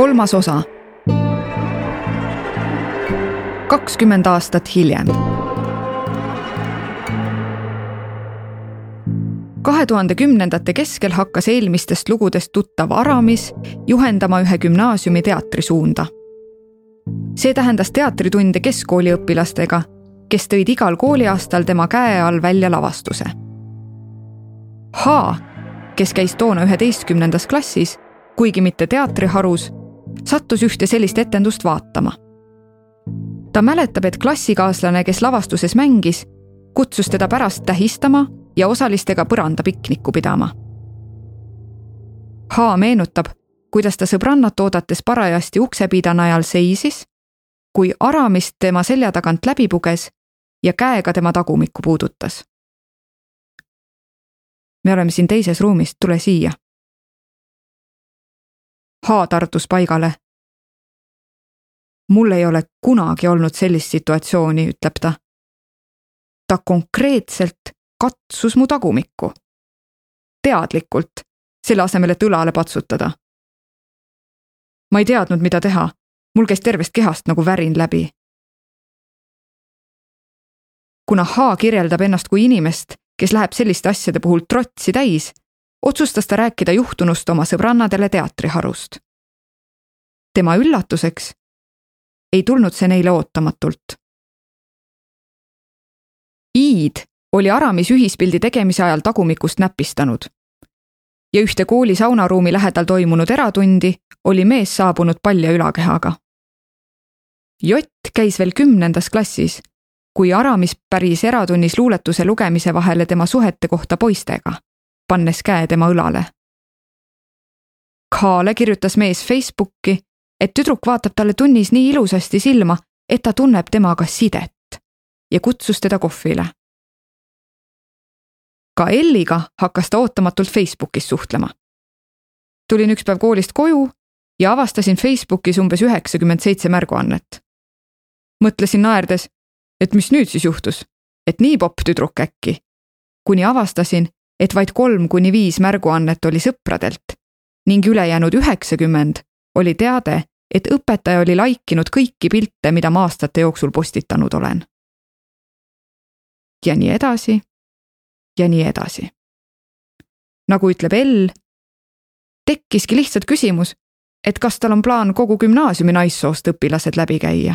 kolmas osa. kakskümmend aastat hiljem. kahe tuhande kümnendate keskel hakkas eelmistest lugudest tuttav Aramis juhendama ühe gümnaasiumi teatrisuunda. see tähendas teatritunde keskkooliõpilastega, kes tõid igal kooliaastal tema käe all välja lavastuse. H, kes käis toona üheteistkümnendas klassis, kuigi mitte teatriharus sattus ühte sellist etendust vaatama. ta mäletab, et klassikaaslane, kes lavastuses mängis, kutsus teda pärast tähistama ja osalistega põrandapiknikku pidama. H meenutab, kuidas ta sõbrannat oodates parajasti uksepiida najal seisis, kui Aramist tema selja tagant läbi puges ja käega tema tagumikku puudutas. me oleme siin teises ruumis, tule siia H tardus paigale. mul ei ole kunagi olnud sellist situatsiooni, ütleb ta. ta konkreetselt katsus mu tagumikku. teadlikult, selle asemel, et õlale patsutada. ma ei teadnud, mida teha. mul käis tervest kehast nagu värin läbi. kuna H kirjeldab ennast kui inimest, kes läheb selliste asjade puhul trotsi täis, otsustas ta rääkida juhtunust oma sõbrannadele teatriharust. tema üllatuseks ei tulnud see neile ootamatult. Iid oli Aramis ühispildi tegemise ajal tagumikust näpistanud. ja ühte kooli saunaruumi lähedal toimunud eratundi oli mees saabunud palja ülakehaga. Jott käis veel kümnendas klassis, kui Aramis päris eratunnis luuletuse lugemise vahele tema suhete kohta poistega pannes käe tema õlale. Kaale kirjutas mees Facebooki, et tüdruk vaatab talle tunnis nii ilusasti silma, et ta tunneb temaga sidet ja kutsus teda kohvile. ka Elliga hakkas ta ootamatult Facebookis suhtlema. tulin üks päev koolist koju ja avastasin Facebookis umbes üheksakümmend seitse märguannet. mõtlesin naerdes, et mis nüüd siis juhtus, et nii popp tüdruk äkki, kuni avastasin, et vaid kolm kuni viis märguannet oli sõpradelt ning ülejäänud üheksakümmend oli teade, et õpetaja oli laikinud kõiki pilte, mida ma aastate jooksul postitanud olen. ja nii edasi ja nii edasi. nagu ütleb Ell, tekkiski lihtsalt küsimus, et kas tal on plaan kogu gümnaasiumi naissoost õpilased läbi käia.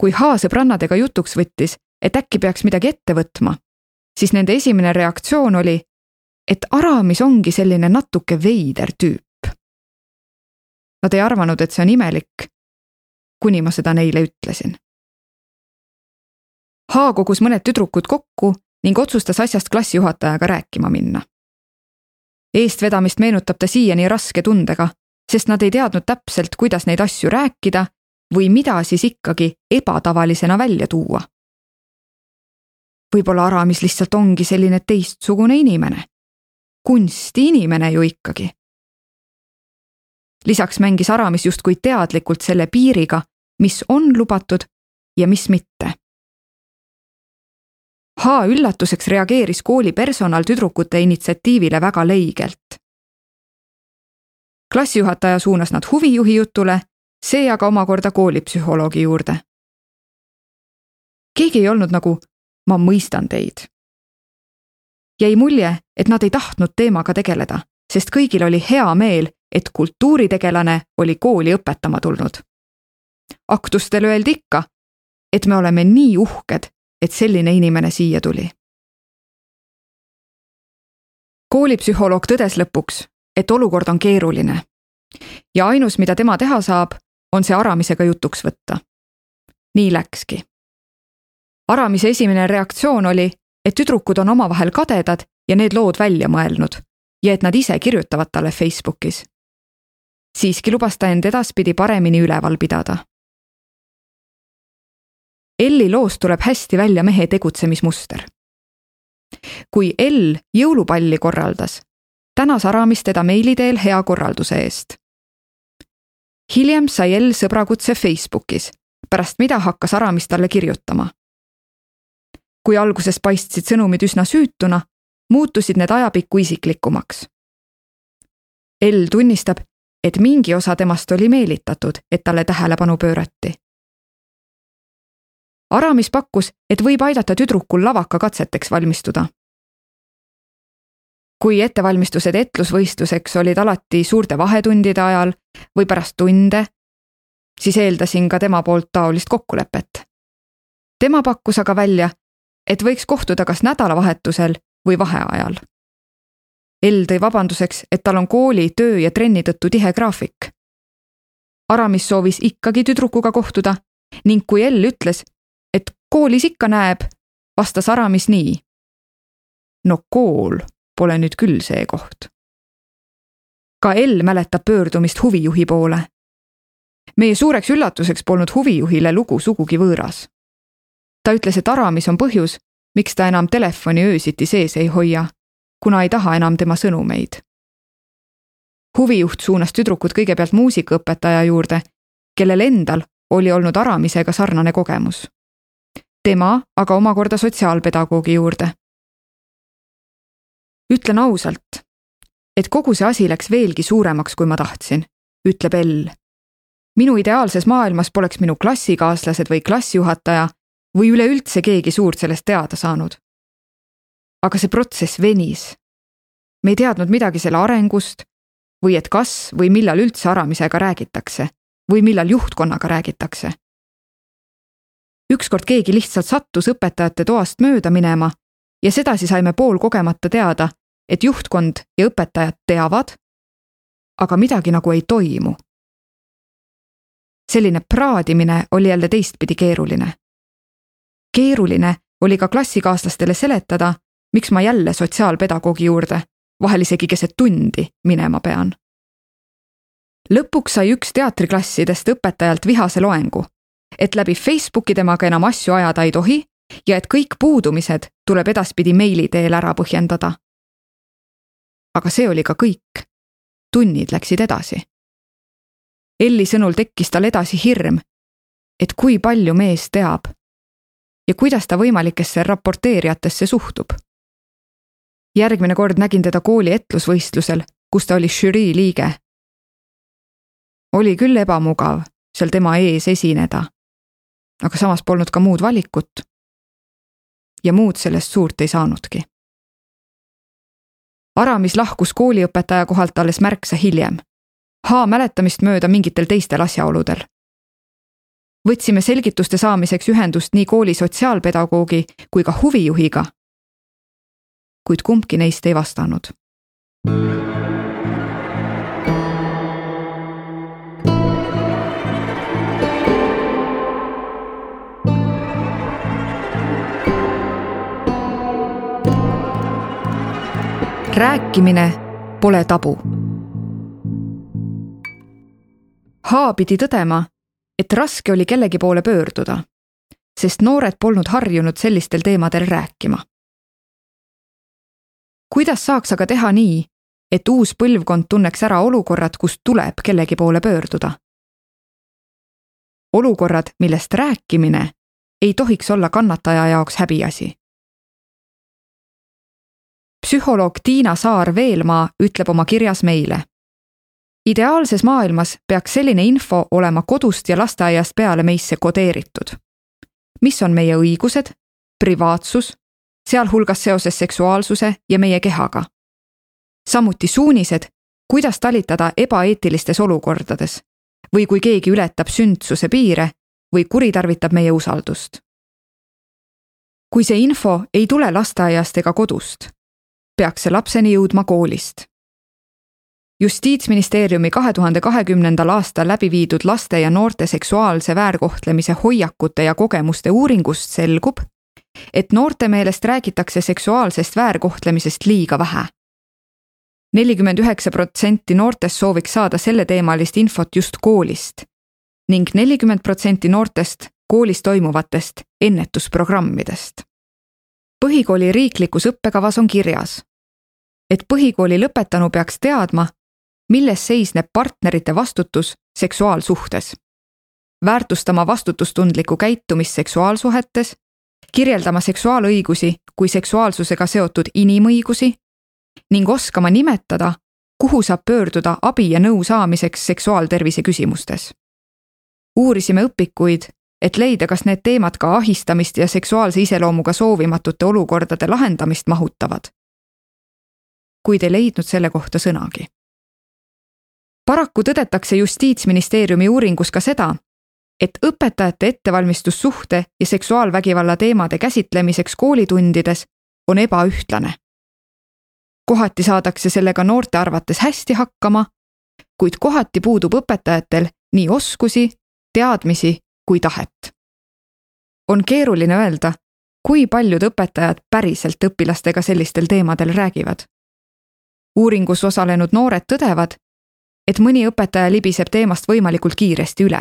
kui H sõbrannadega jutuks võttis, et äkki peaks midagi ette võtma siis nende esimene reaktsioon oli, et Aramis ongi selline natuke veider tüüp. Nad ei arvanud, et see on imelik, kuni ma seda neile ütlesin. H kogus mõned tüdrukud kokku ning otsustas asjast klassijuhatajaga rääkima minna. eestvedamist meenutab ta siiani raske tundega, sest nad ei teadnud täpselt, kuidas neid asju rääkida või mida siis ikkagi ebatavalisena välja tuua võib-olla Aramis lihtsalt ongi selline teistsugune inimene. kunstiinimene ju ikkagi. lisaks mängis Aramis justkui teadlikult selle piiriga, mis on lubatud ja mis mitte. H üllatuseks reageeris kooli personal tüdrukute initsiatiivile väga leigelt. klassijuhataja suunas nad huvijuhi jutule, see aga omakorda koolipsühholoogi juurde. keegi ei olnud nagu ma mõistan teid. jäi mulje, et nad ei tahtnud teemaga tegeleda, sest kõigil oli hea meel, et kultuuritegelane oli kooli õpetama tulnud. aktustel öeldi ikka, et me oleme nii uhked, et selline inimene siia tuli. koolipsühholoog tõdes lõpuks, et olukord on keeruline ja ainus, mida tema teha saab, on see Aramisega jutuks võtta. nii läkski Aramise esimene reaktsioon oli, et tüdrukud on omavahel kadedad ja need lood välja mõelnud ja et nad ise kirjutavad talle Facebookis. siiski lubas ta end edaspidi paremini üleval pidada. Elli loost tuleb hästi välja mehe tegutsemismuster. kui Ell jõulupalli korraldas, tänas Aramis teda meili teel hea korralduse eest. hiljem sai Ell sõbrakutse Facebookis, pärast mida hakkas Aramis talle kirjutama kui alguses paistsid sõnumid üsna süütuna, muutusid need ajapikku isiklikumaks. L tunnistab, et mingi osa temast oli meelitatud, et talle tähelepanu pöörati. Aramis pakkus, et võib aidata tüdrukul lavakakatseteks valmistuda. kui ettevalmistused etlusvõistluseks olid alati suurte vahetundide ajal või pärast tunde, siis eeldasin ka tema poolt taolist kokkulepet. tema pakkus aga välja, et võiks kohtuda kas nädalavahetusel või vaheajal. Ell tõi vabanduseks, et tal on kooli, töö ja trenni tõttu tihe graafik. Aramis soovis ikkagi tüdrukuga kohtuda ning kui Ell ütles, et koolis ikka näeb, vastas Aramis nii. no kool pole nüüd küll see koht. ka Ell mäletab pöördumist huvijuhi poole meie suureks üllatuseks polnud huvijuhile lugu sugugi võõras. Ta ütles, et Aramis on põhjus, miks ta enam telefoni öösiti sees ei hoia, kuna ei taha enam tema sõnumeid. huvijuht suunas tüdrukud kõigepealt muusikaõpetaja juurde, kellel endal oli olnud Aramisega sarnane kogemus. tema aga omakorda sotsiaalpedagoogi juurde. ütlen ausalt, et kogu see asi läks veelgi suuremaks, kui ma tahtsin, ütleb Ell minu ideaalses maailmas poleks minu klassikaaslased või klassijuhataja või üleüldse keegi suurt sellest teada saanud. aga see protsess venis. me ei teadnud midagi selle arengust või et kas või millal üldse Aramisega räägitakse või millal juhtkonnaga räägitakse. ükskord keegi lihtsalt sattus õpetajate toast mööda minema ja sedasi saime poolkogemata teada, et juhtkond ja õpetajad teavad, aga midagi nagu ei toimu selline praadimine oli jälle teistpidi keeruline. Keeruline oli ka klassikaaslastele seletada, miks ma jälle sotsiaalpedagoogi juurde, vahel isegi keset tundi minema pean. lõpuks sai üks teatriklassidest õpetajalt vihase loengu, et läbi Facebooki temaga enam asju ajada ei tohi ja et kõik puudumised tuleb edaspidi meili teel ära põhjendada. aga see oli ka kõik. tunnid läksid edasi Elli sõnul tekkis tal edasi hirm, et kui palju mees teab ja kuidas ta võimalikesse raporteerijatesse suhtub. järgmine kord nägin teda kooli etlusvõistlusel, kus ta oli žürii liige. oli küll ebamugav seal tema ees esineda. aga samas polnud ka muud valikut. ja muud sellest suurt ei saanudki. Aramis lahkus kooliõpetaja kohalt alles märksa hiljem H mäletamist mööda mingitel teistel asjaoludel. Võtsime selgituste saamiseks ühendust nii kooli sotsiaalpedagoogi kui ka huvijuhiga. kuid kumbki neist ei vastanud. rääkimine pole tabu H pidi tõdema, et raske oli kellegi poole pöörduda, sest noored polnud harjunud sellistel teemadel rääkima. kuidas saaks aga teha nii, et uus põlvkond tunneks ära olukorrad, kus tuleb kellegi poole pöörduda? olukorrad, millest rääkimine ei tohiks olla kannataja jaoks häbiasi. psühholoog Tiina Saar-Veelmaa ütleb oma kirjas meile ideaalses maailmas peaks selline info olema kodust ja lasteaiast peale meisse kodeeritud. mis on meie õigused, privaatsus, sealhulgas seoses seksuaalsuse ja meie kehaga. samuti suunised, kuidas talitada ebaeetilistes olukordades või kui keegi ületab sündsuse piire või kuritarvitab meie usaldust. kui see info ei tule lasteaiast ega kodust, peaks see lapseni jõudma koolist justiitsministeeriumi kahe tuhande kahekümnendal aastal läbi viidud laste ja noorte seksuaalse väärkohtlemise hoiakute ja kogemuste uuringust selgub, et noorte meelest räägitakse seksuaalsest väärkohtlemisest liiga vähe. nelikümmend üheksa protsenti noortest sooviks saada selleteemalist infot just koolist ning nelikümmend protsenti noortest koolis toimuvatest ennetusprogrammidest. põhikooli riiklikus õppekavas on kirjas, et põhikooli lõpetanu peaks teadma, milles seisneb partnerite vastutus seksuaalsuhtes. väärtustama vastutustundlikku käitumist seksuaalsuhetes, kirjeldama seksuaalõigusi kui seksuaalsusega seotud inimõigusi ning oskama nimetada kuhu saab pöörduda abi ja nõu saamiseks seksuaaltervise küsimustes. uurisime õpikuid, et leida, kas need teemad ka ahistamist ja seksuaalse iseloomuga soovimatute olukordade lahendamist mahutavad. kuid ei leidnud selle kohta sõnagi. Paraku tõdetakse Justiitsministeeriumi uuringus ka seda, et õpetajate ettevalmistus suhte ja seksuaalvägivalla teemade käsitlemiseks koolitundides on ebaühtlane. kohati saadakse sellega noorte arvates hästi hakkama, kuid kohati puudub õpetajatel nii oskusi, teadmisi kui tahet. on keeruline öelda, kui paljud õpetajad päriselt õpilastega sellistel teemadel räägivad. uuringus osalenud noored tõdevad, et mõni õpetaja libiseb teemast võimalikult kiiresti üle.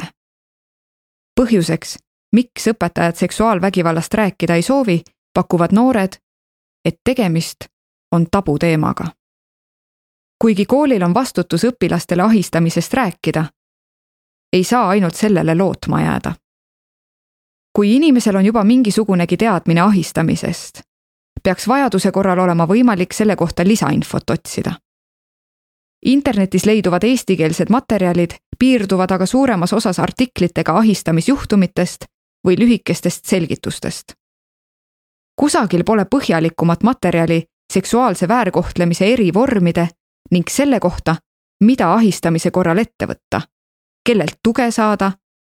põhjuseks, miks õpetajad seksuaalvägivallast rääkida ei soovi, pakuvad noored, et tegemist on tabuteemaga. kuigi koolil on vastutus õpilastele ahistamisest rääkida, ei saa ainult sellele lootma jääda. kui inimesel on juba mingisugunegi teadmine ahistamisest, peaks vajaduse korral olema võimalik selle kohta lisainfot otsida. Internetis leiduvad eestikeelsed materjalid piirduvad aga suuremas osas artiklitega ahistamisjuhtumitest või lühikestest selgitustest kusagil pole põhjalikumat materjali seksuaalse väärkohtlemise eri vormide ning selle kohta, mida ahistamise korral ette võtta, kellelt tuge saada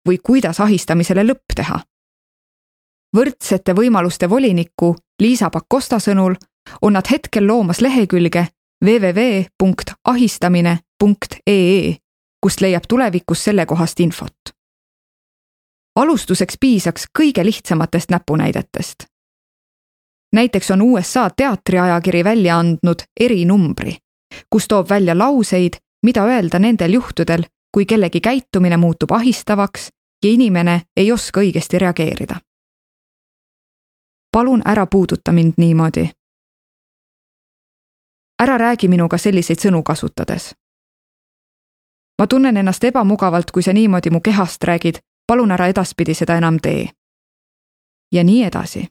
või kuidas ahistamisele lõpp teha. võrdsete võimaluste voliniku Liisa Pakosta sõnul on nad hetkel loomas lehekülge www.ahistamine.ee, kust leiab tulevikus sellekohast infot. alustuseks piisaks kõige lihtsamatest näpunäidetest näiteks on USA teatriajakiri välja andnud erinumbri, kus toob välja lauseid, mida öelda nendel juhtudel, kui kellegi käitumine muutub ahistavaks ja inimene ei oska õigesti reageerida. palun ära puuduta mind niimoodi. Ära räägi minuga selliseid sõnu kasutades. ma tunnen ennast ebamugavalt, kui sa niimoodi mu kehast räägid, palun ära edaspidi seda enam tee. ja nii edasi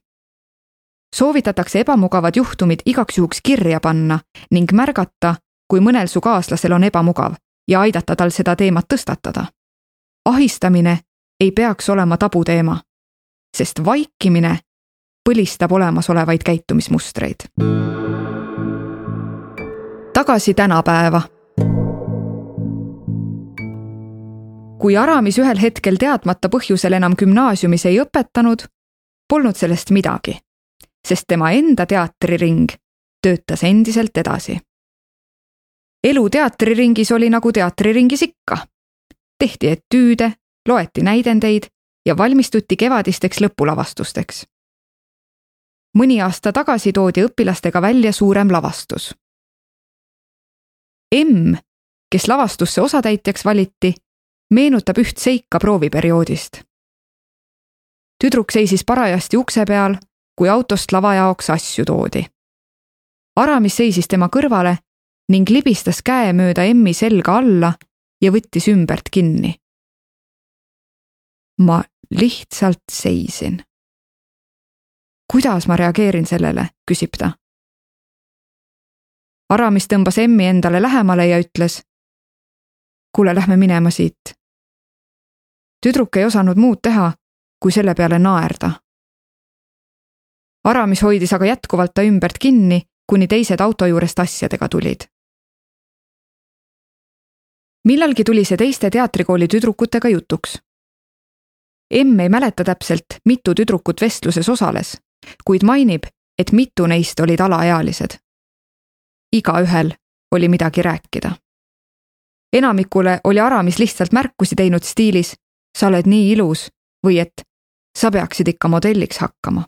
soovitatakse ebamugavad juhtumid igaks juhuks kirja panna ning märgata, kui mõnel su kaaslasel on ebamugav ja aidata tal seda teemat tõstatada. ahistamine ei peaks olema tabuteema, sest vaikimine põlistab olemasolevaid käitumismustreid. Tagasi tänapäeva. kui Aramis ühel hetkel teadmata põhjusel enam gümnaasiumis ei õpetanud, polnud sellest midagi sest tema enda teatriring töötas endiselt edasi. elu teatriringis oli nagu teatriringis ikka. tehti etüüde, loeti näidendeid ja valmistuti kevadisteks lõpulavastusteks. mõni aasta tagasi toodi õpilastega välja suurem lavastus. M, kes lavastusse osatäitjaks valiti, meenutab üht seika prooviperioodist. tüdruk seisis parajasti ukse peal kui autost lava jaoks asju toodi. Aramis seisis tema kõrvale ning libistas käe mööda emmi selga alla ja võttis ümbert kinni. ma lihtsalt seisin. kuidas ma reageerin sellele, küsib ta. Aramis tõmbas emmi endale lähemale ja ütles. kuule, lähme minema siit. tüdruk ei osanud muud teha, kui selle peale naerda Aramis hoidis aga jätkuvalt ta ümbert kinni, kuni teised auto juurest asjadega tulid. millalgi tuli see teiste teatrikooli tüdrukutega jutuks. M ei mäleta täpselt, mitu tüdrukut vestluses osales, kuid mainib, et mitu neist olid alaealised. Igaühel oli midagi rääkida. enamikule oli Aramis lihtsalt märkusi teinud stiilis sa oled nii ilus või et sa peaksid ikka modelliks hakkama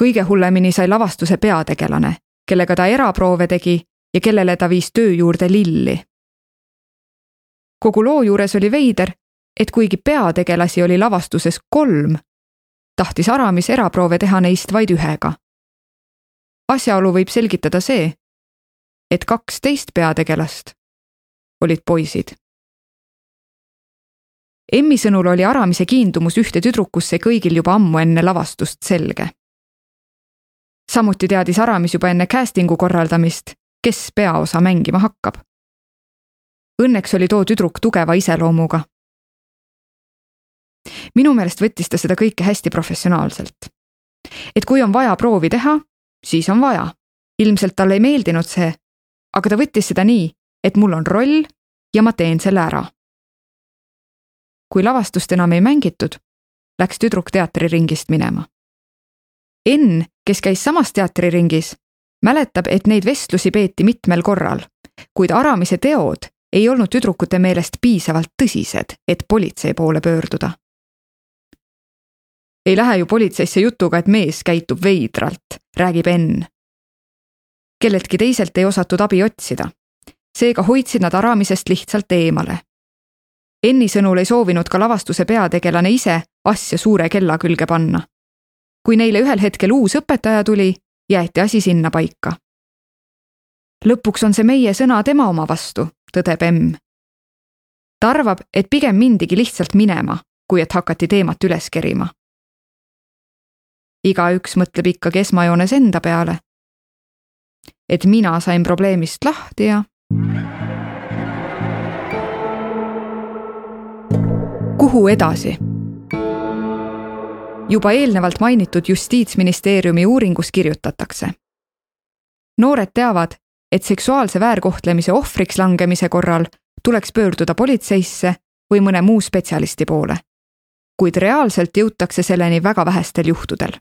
kõige hullemini sai lavastuse peategelane, kellega ta eraproove tegi ja kellele ta viis töö juurde lilli. kogu loo juures oli veider, et kuigi peategelasi oli lavastuses kolm, tahtis Aramis eraproove teha neist vaid ühega. Asjaolu võib selgitada see, et kaks teist peategelast olid poisid. Emmi sõnul oli Aramise kiindumus ühte tüdrukusse kõigil juba ammu enne lavastust selge samuti teadis Aramis juba enne casting'u korraldamist, kes peaosa mängima hakkab. Õnneks oli too tüdruk tugeva iseloomuga. minu meelest võttis ta seda kõike hästi professionaalselt. et kui on vaja proovi teha, siis on vaja. ilmselt talle ei meeldinud see, aga ta võttis seda nii, et mul on roll ja ma teen selle ära. kui lavastust enam ei mängitud, läks tüdruk teatriringist minema. Enn, kes käis samas teatriringis, mäletab, et neid vestlusi peeti mitmel korral, kuid Aramise teod ei olnud tüdrukute meelest piisavalt tõsised, et politsei poole pöörduda. Ei lähe ju politseisse jutuga, et mees käitub veidralt, räägib Enn. kelleltki teiselt ei osatud abi otsida. seega hoidsid nad Aramisest lihtsalt eemale. Enni sõnul ei soovinud ka lavastuse peategelane ise asja suure kella külge panna. kui neile ühel hetkel uus õpetaja tuli, jäeti asi sinnapaika. lõpuks on see meie sõna tema oma vastu, tõdeb emm. ta arvab, et pigem mindigi lihtsalt minema, kui et hakati teemat üles kerima. Igaüks mõtleb ikkagi esmajoones enda peale. et mina sain probleemist lahti ja. kuhu edasi? juba eelnevalt mainitud Justiitsministeeriumi uuringus kirjutatakse. noored teavad, et seksuaalse väärkohtlemise ohvriks langemise korral tuleks pöörduda politseisse või mõne muu spetsialisti poole. kuid reaalselt jõutakse selleni väga vähestel juhtudel.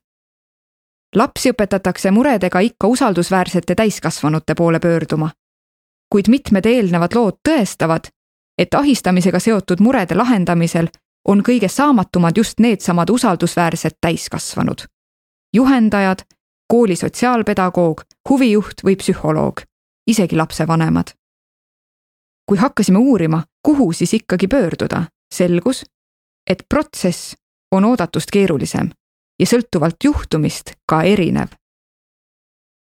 Lapsi õpetatakse muredega ikka usaldusväärsete täiskasvanute poole pöörduma. kuid mitmed eelnevad lood tõestavad, et ahistamisega seotud murede lahendamisel on kõige saamatumad just needsamad usaldusväärsed täiskasvanud. juhendajad, kooli sotsiaalpedagoog, huvijuht või psühholoog, isegi lapsevanemad. kui hakkasime uurima, kuhu siis ikkagi pöörduda, selgus, et protsess on oodatust keerulisem ja sõltuvalt juhtumist ka erinev.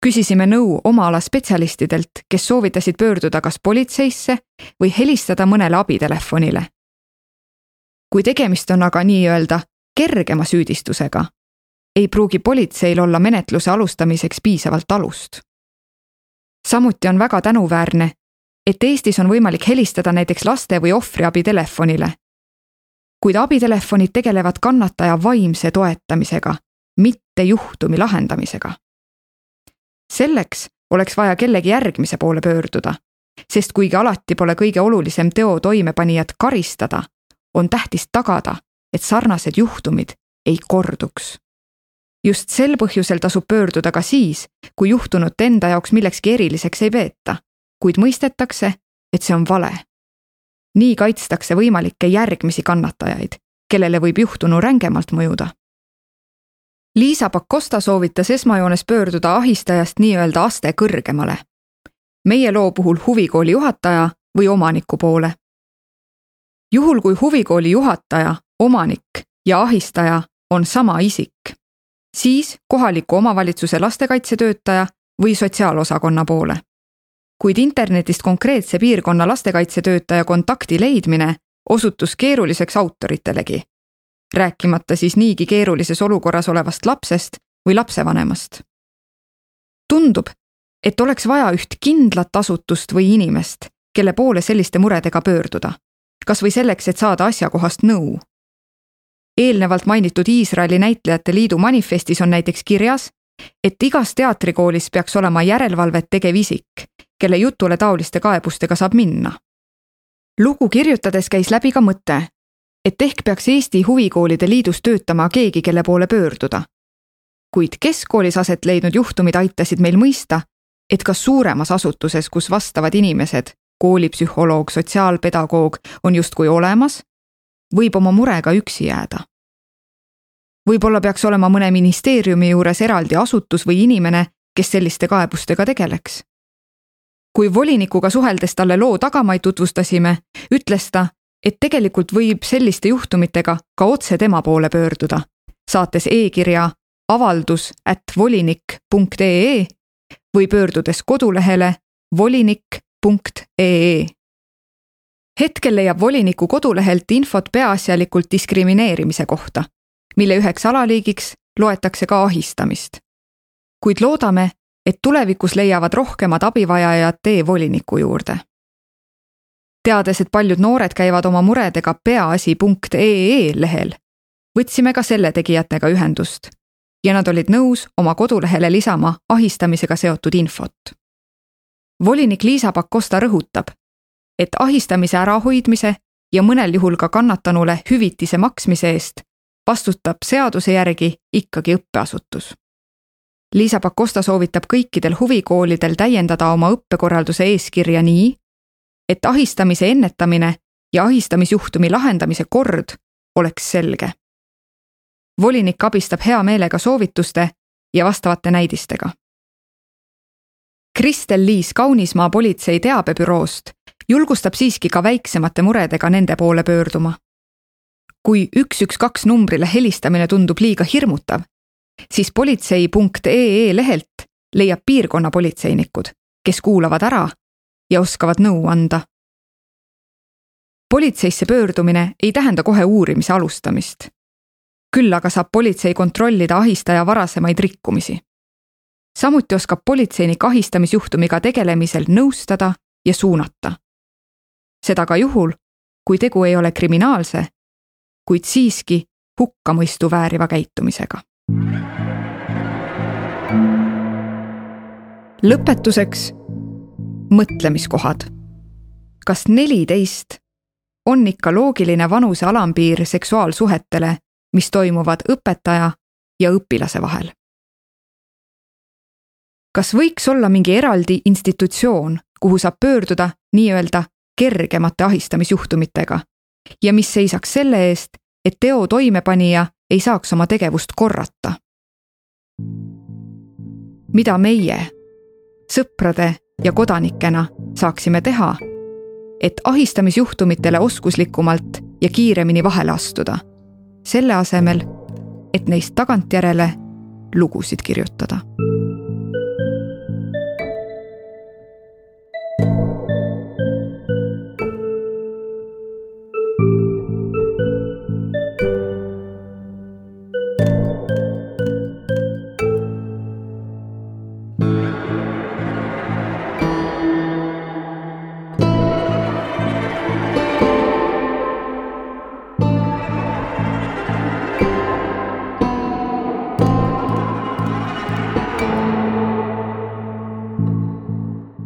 küsisime nõu oma ala spetsialistidelt, kes soovitasid pöörduda kas politseisse või helistada mõnele abitelefonile kui tegemist on aga nii-öelda kergema süüdistusega, ei pruugi politseil olla menetluse alustamiseks piisavalt alust. samuti on väga tänuväärne, et Eestis on võimalik helistada näiteks laste või ohvriabi telefonile. kuid abitelefonid tegelevad kannataja vaimse toetamisega, mitte juhtumi lahendamisega. selleks oleks vaja kellegi järgmise poole pöörduda, sest kuigi alati pole kõige olulisem teo toimepanijat karistada, on tähtis tagada, et sarnased juhtumid ei korduks. just sel põhjusel tasub pöörduda ka siis, kui juhtunut enda jaoks millekski eriliseks ei peeta, kuid mõistetakse, et see on vale. nii kaitstakse võimalikke järgmisi kannatajaid, kellele võib juhtunu rängemalt mõjuda. Liisa Pakosta soovitas esmajoones pöörduda ahistajast nii-öelda aste kõrgemale. meie loo puhul huvikooli juhataja või omaniku poole juhul kui huvikooli juhataja, omanik ja ahistaja on sama isik, siis kohaliku omavalitsuse lastekaitsetöötaja või sotsiaalosakonna poole. kuid internetist konkreetse piirkonna lastekaitsetöötaja kontakti leidmine osutus keeruliseks autoritelegi, rääkimata siis niigi keerulises olukorras olevast lapsest või lapsevanemast. tundub, et oleks vaja üht kindlat asutust või inimest, kelle poole selliste muredega pöörduda kas või selleks, et saada asjakohast nõu. eelnevalt mainitud Iisraeli Näitlejate Liidu manifestis on näiteks kirjas, et igas teatrikoolis peaks olema järelevalvet tegev isik, kelle jutule taoliste kaebustega saab minna. lugu kirjutades käis läbi ka mõte, et ehk peaks Eesti Huvikoolide Liidus töötama keegi, kelle poole pöörduda. kuid keskkoolis aset leidnud juhtumid aitasid meil mõista, et ka suuremas asutuses, kus vastavad inimesed koolipsühholoog, sotsiaalpedagoog on justkui olemas, võib oma murega üksi jääda. võib-olla peaks olema mõne ministeeriumi juures eraldi asutus või inimene, kes selliste kaebustega tegeleks. kui volinikuga suheldes talle loo tagamaid tutvustasime, ütles ta, et tegelikult võib selliste juhtumitega ka otse tema poole pöörduda, saates e-kirja avaldus at volinik.ee või pöördudes kodulehele volinik ee. hetkel leiab voliniku kodulehelt infot peaasjalikult diskrimineerimise kohta, mille üheks alaliigiks loetakse ka ahistamist. kuid loodame, et tulevikus leiavad rohkemad abivajajad tee voliniku juurde. Teades, et paljud noored käivad oma muredega peaasi.ee lehel, võtsime ka selle tegijatega ühendust ja nad olid nõus oma kodulehele lisama ahistamisega seotud infot. volinik Liisa Pakosta rõhutab, et ahistamise ärahoidmise ja mõnel juhul ka kannatanule hüvitise maksmise eest vastutab seaduse järgi ikkagi õppeasutus. Liisa Pakosta soovitab kõikidel huvikoolidel täiendada oma õppekorralduse eeskirja nii, et ahistamise ennetamine ja ahistamisjuhtumi lahendamise kord oleks selge. volinik abistab hea meelega soovituste ja vastavate näidistega. Kristel-Liis Kaunismaa politsei teabebüroost julgustab siiski ka väiksemate muredega nende poole pöörduma. kui üks, üks, kaks numbrile helistamine tundub liiga hirmutav, siis politsei.ee lehelt leiab piirkonnapolitseinikud, kes kuulavad ära ja oskavad nõu anda. politseisse pöördumine ei tähenda kohe uurimise alustamist. küll aga saab politsei kontrollida ahistaja varasemaid rikkumisi. samuti oskab politseinik ahistamisjuhtumiga tegelemisel nõustada ja suunata seda ka juhul, kui tegu ei ole kriminaalse, kuid siiski hukkamõistu vääriva käitumisega. lõpetuseks mõtlemiskohad. kas neliteist on ikka loogiline vanuse alampiir seksuaalsuhetele, mis toimuvad õpetaja ja õpilase vahel? kas võiks olla mingi eraldi institutsioon, kuhu saab pöörduda nii-öelda kergemate ahistamisjuhtumitega ja mis seisaks selle eest, et teo toimepanija ei saaks oma tegevust korrata. mida meie, sõprade ja kodanikena saaksime teha, et ahistamisjuhtumitele oskuslikumalt ja kiiremini vahele astuda, selle asemel, et neist tagantjärele lugusid kirjutada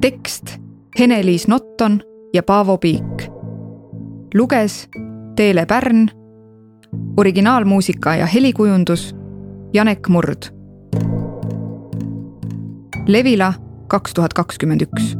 tekst Hene-Liis Notton ja Paavo Piik. luges Teele Pärn. originaalmuusika ja helikujundus Janek Murd. Levila kaks tuhat kakskümmend üks